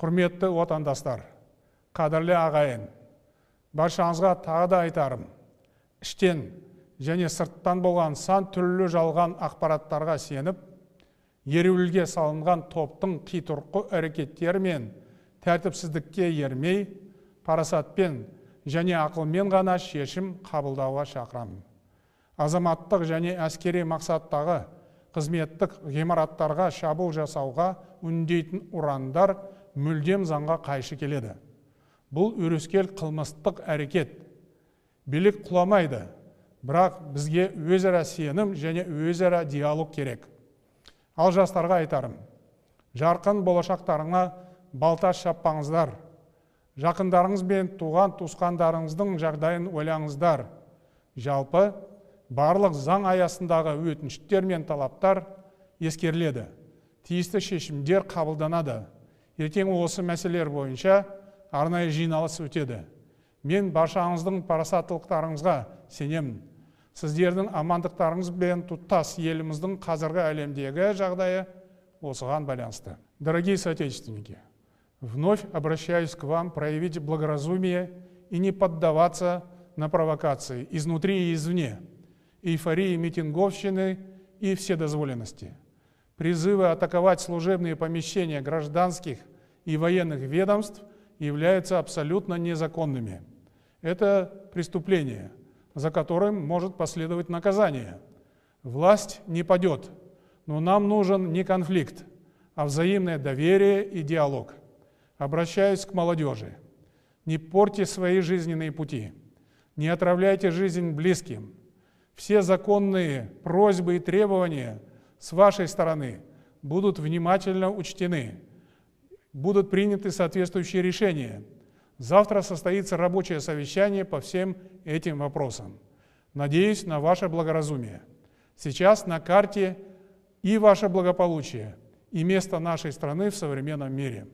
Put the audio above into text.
құрметті отандастар қадірлі ағайын баршаңызға тағы да айтарым іштен және сырттан болған сан түрлі жалған ақпараттарға сеніп ереуілге салынған топтың қитұрқы әрекеттері мен тәртіпсіздікке ермей парасатпен және ақылмен ғана шешім қабылдауға шақырамын азаматтық және әскери мақсаттағы қызметтік ғимараттарға шабуыл жасауға үндейтін ұрандар мүлдем заңға қайшы келеді. Бұл өрескел қылмыстық әрекет. Билік құламайды бірақ бізге өзара сенім және өзара диалог керек. Ал жастарға айтарым жарқын болашақтарыңа балта шаппаңыздар. Жақындарыңыз бен туған туысқандарыңыздың жағдайын ойлаңыздар. Жалпы барлық заң аясындағы өтініштер мен талаптар ескеріледі. Тиісті шешімдер қабылданады. ертең осы мәселелер бойынша арнайы жиналыс өтеді мен баршаңыздың парасаттылықтарыңызға сенемін сіздердің амандықтарыңыз бен тұтас еліміздің қазіргі әлемдегі жағдайы осыған байланысты дорогие соотечественники вновь обращаюсь к вам проявить благоразумие и не поддаваться на провокации изнутри и извне эйфории митинговщины и вседозволенности призывы атаковать служебные помещения гражданских и военных ведомств являются абсолютно незаконными. Это преступление, за которым может последовать наказание. Власть не падет, но нам нужен не конфликт, а взаимное доверие и диалог. Обращаюсь к молодежи. Не порти свои жизненные пути, не отравляйте жизнь близким. Все законные просьбы и требования – с вашей стороны будут внимательно учтены, будут приняты соответствующие решения. Завтра состоится рабочее совещание по всем этим вопросам. Надеюсь на ваше благоразумие. Сейчас на карте и ваше благополучие, и место нашей страны в современном мире.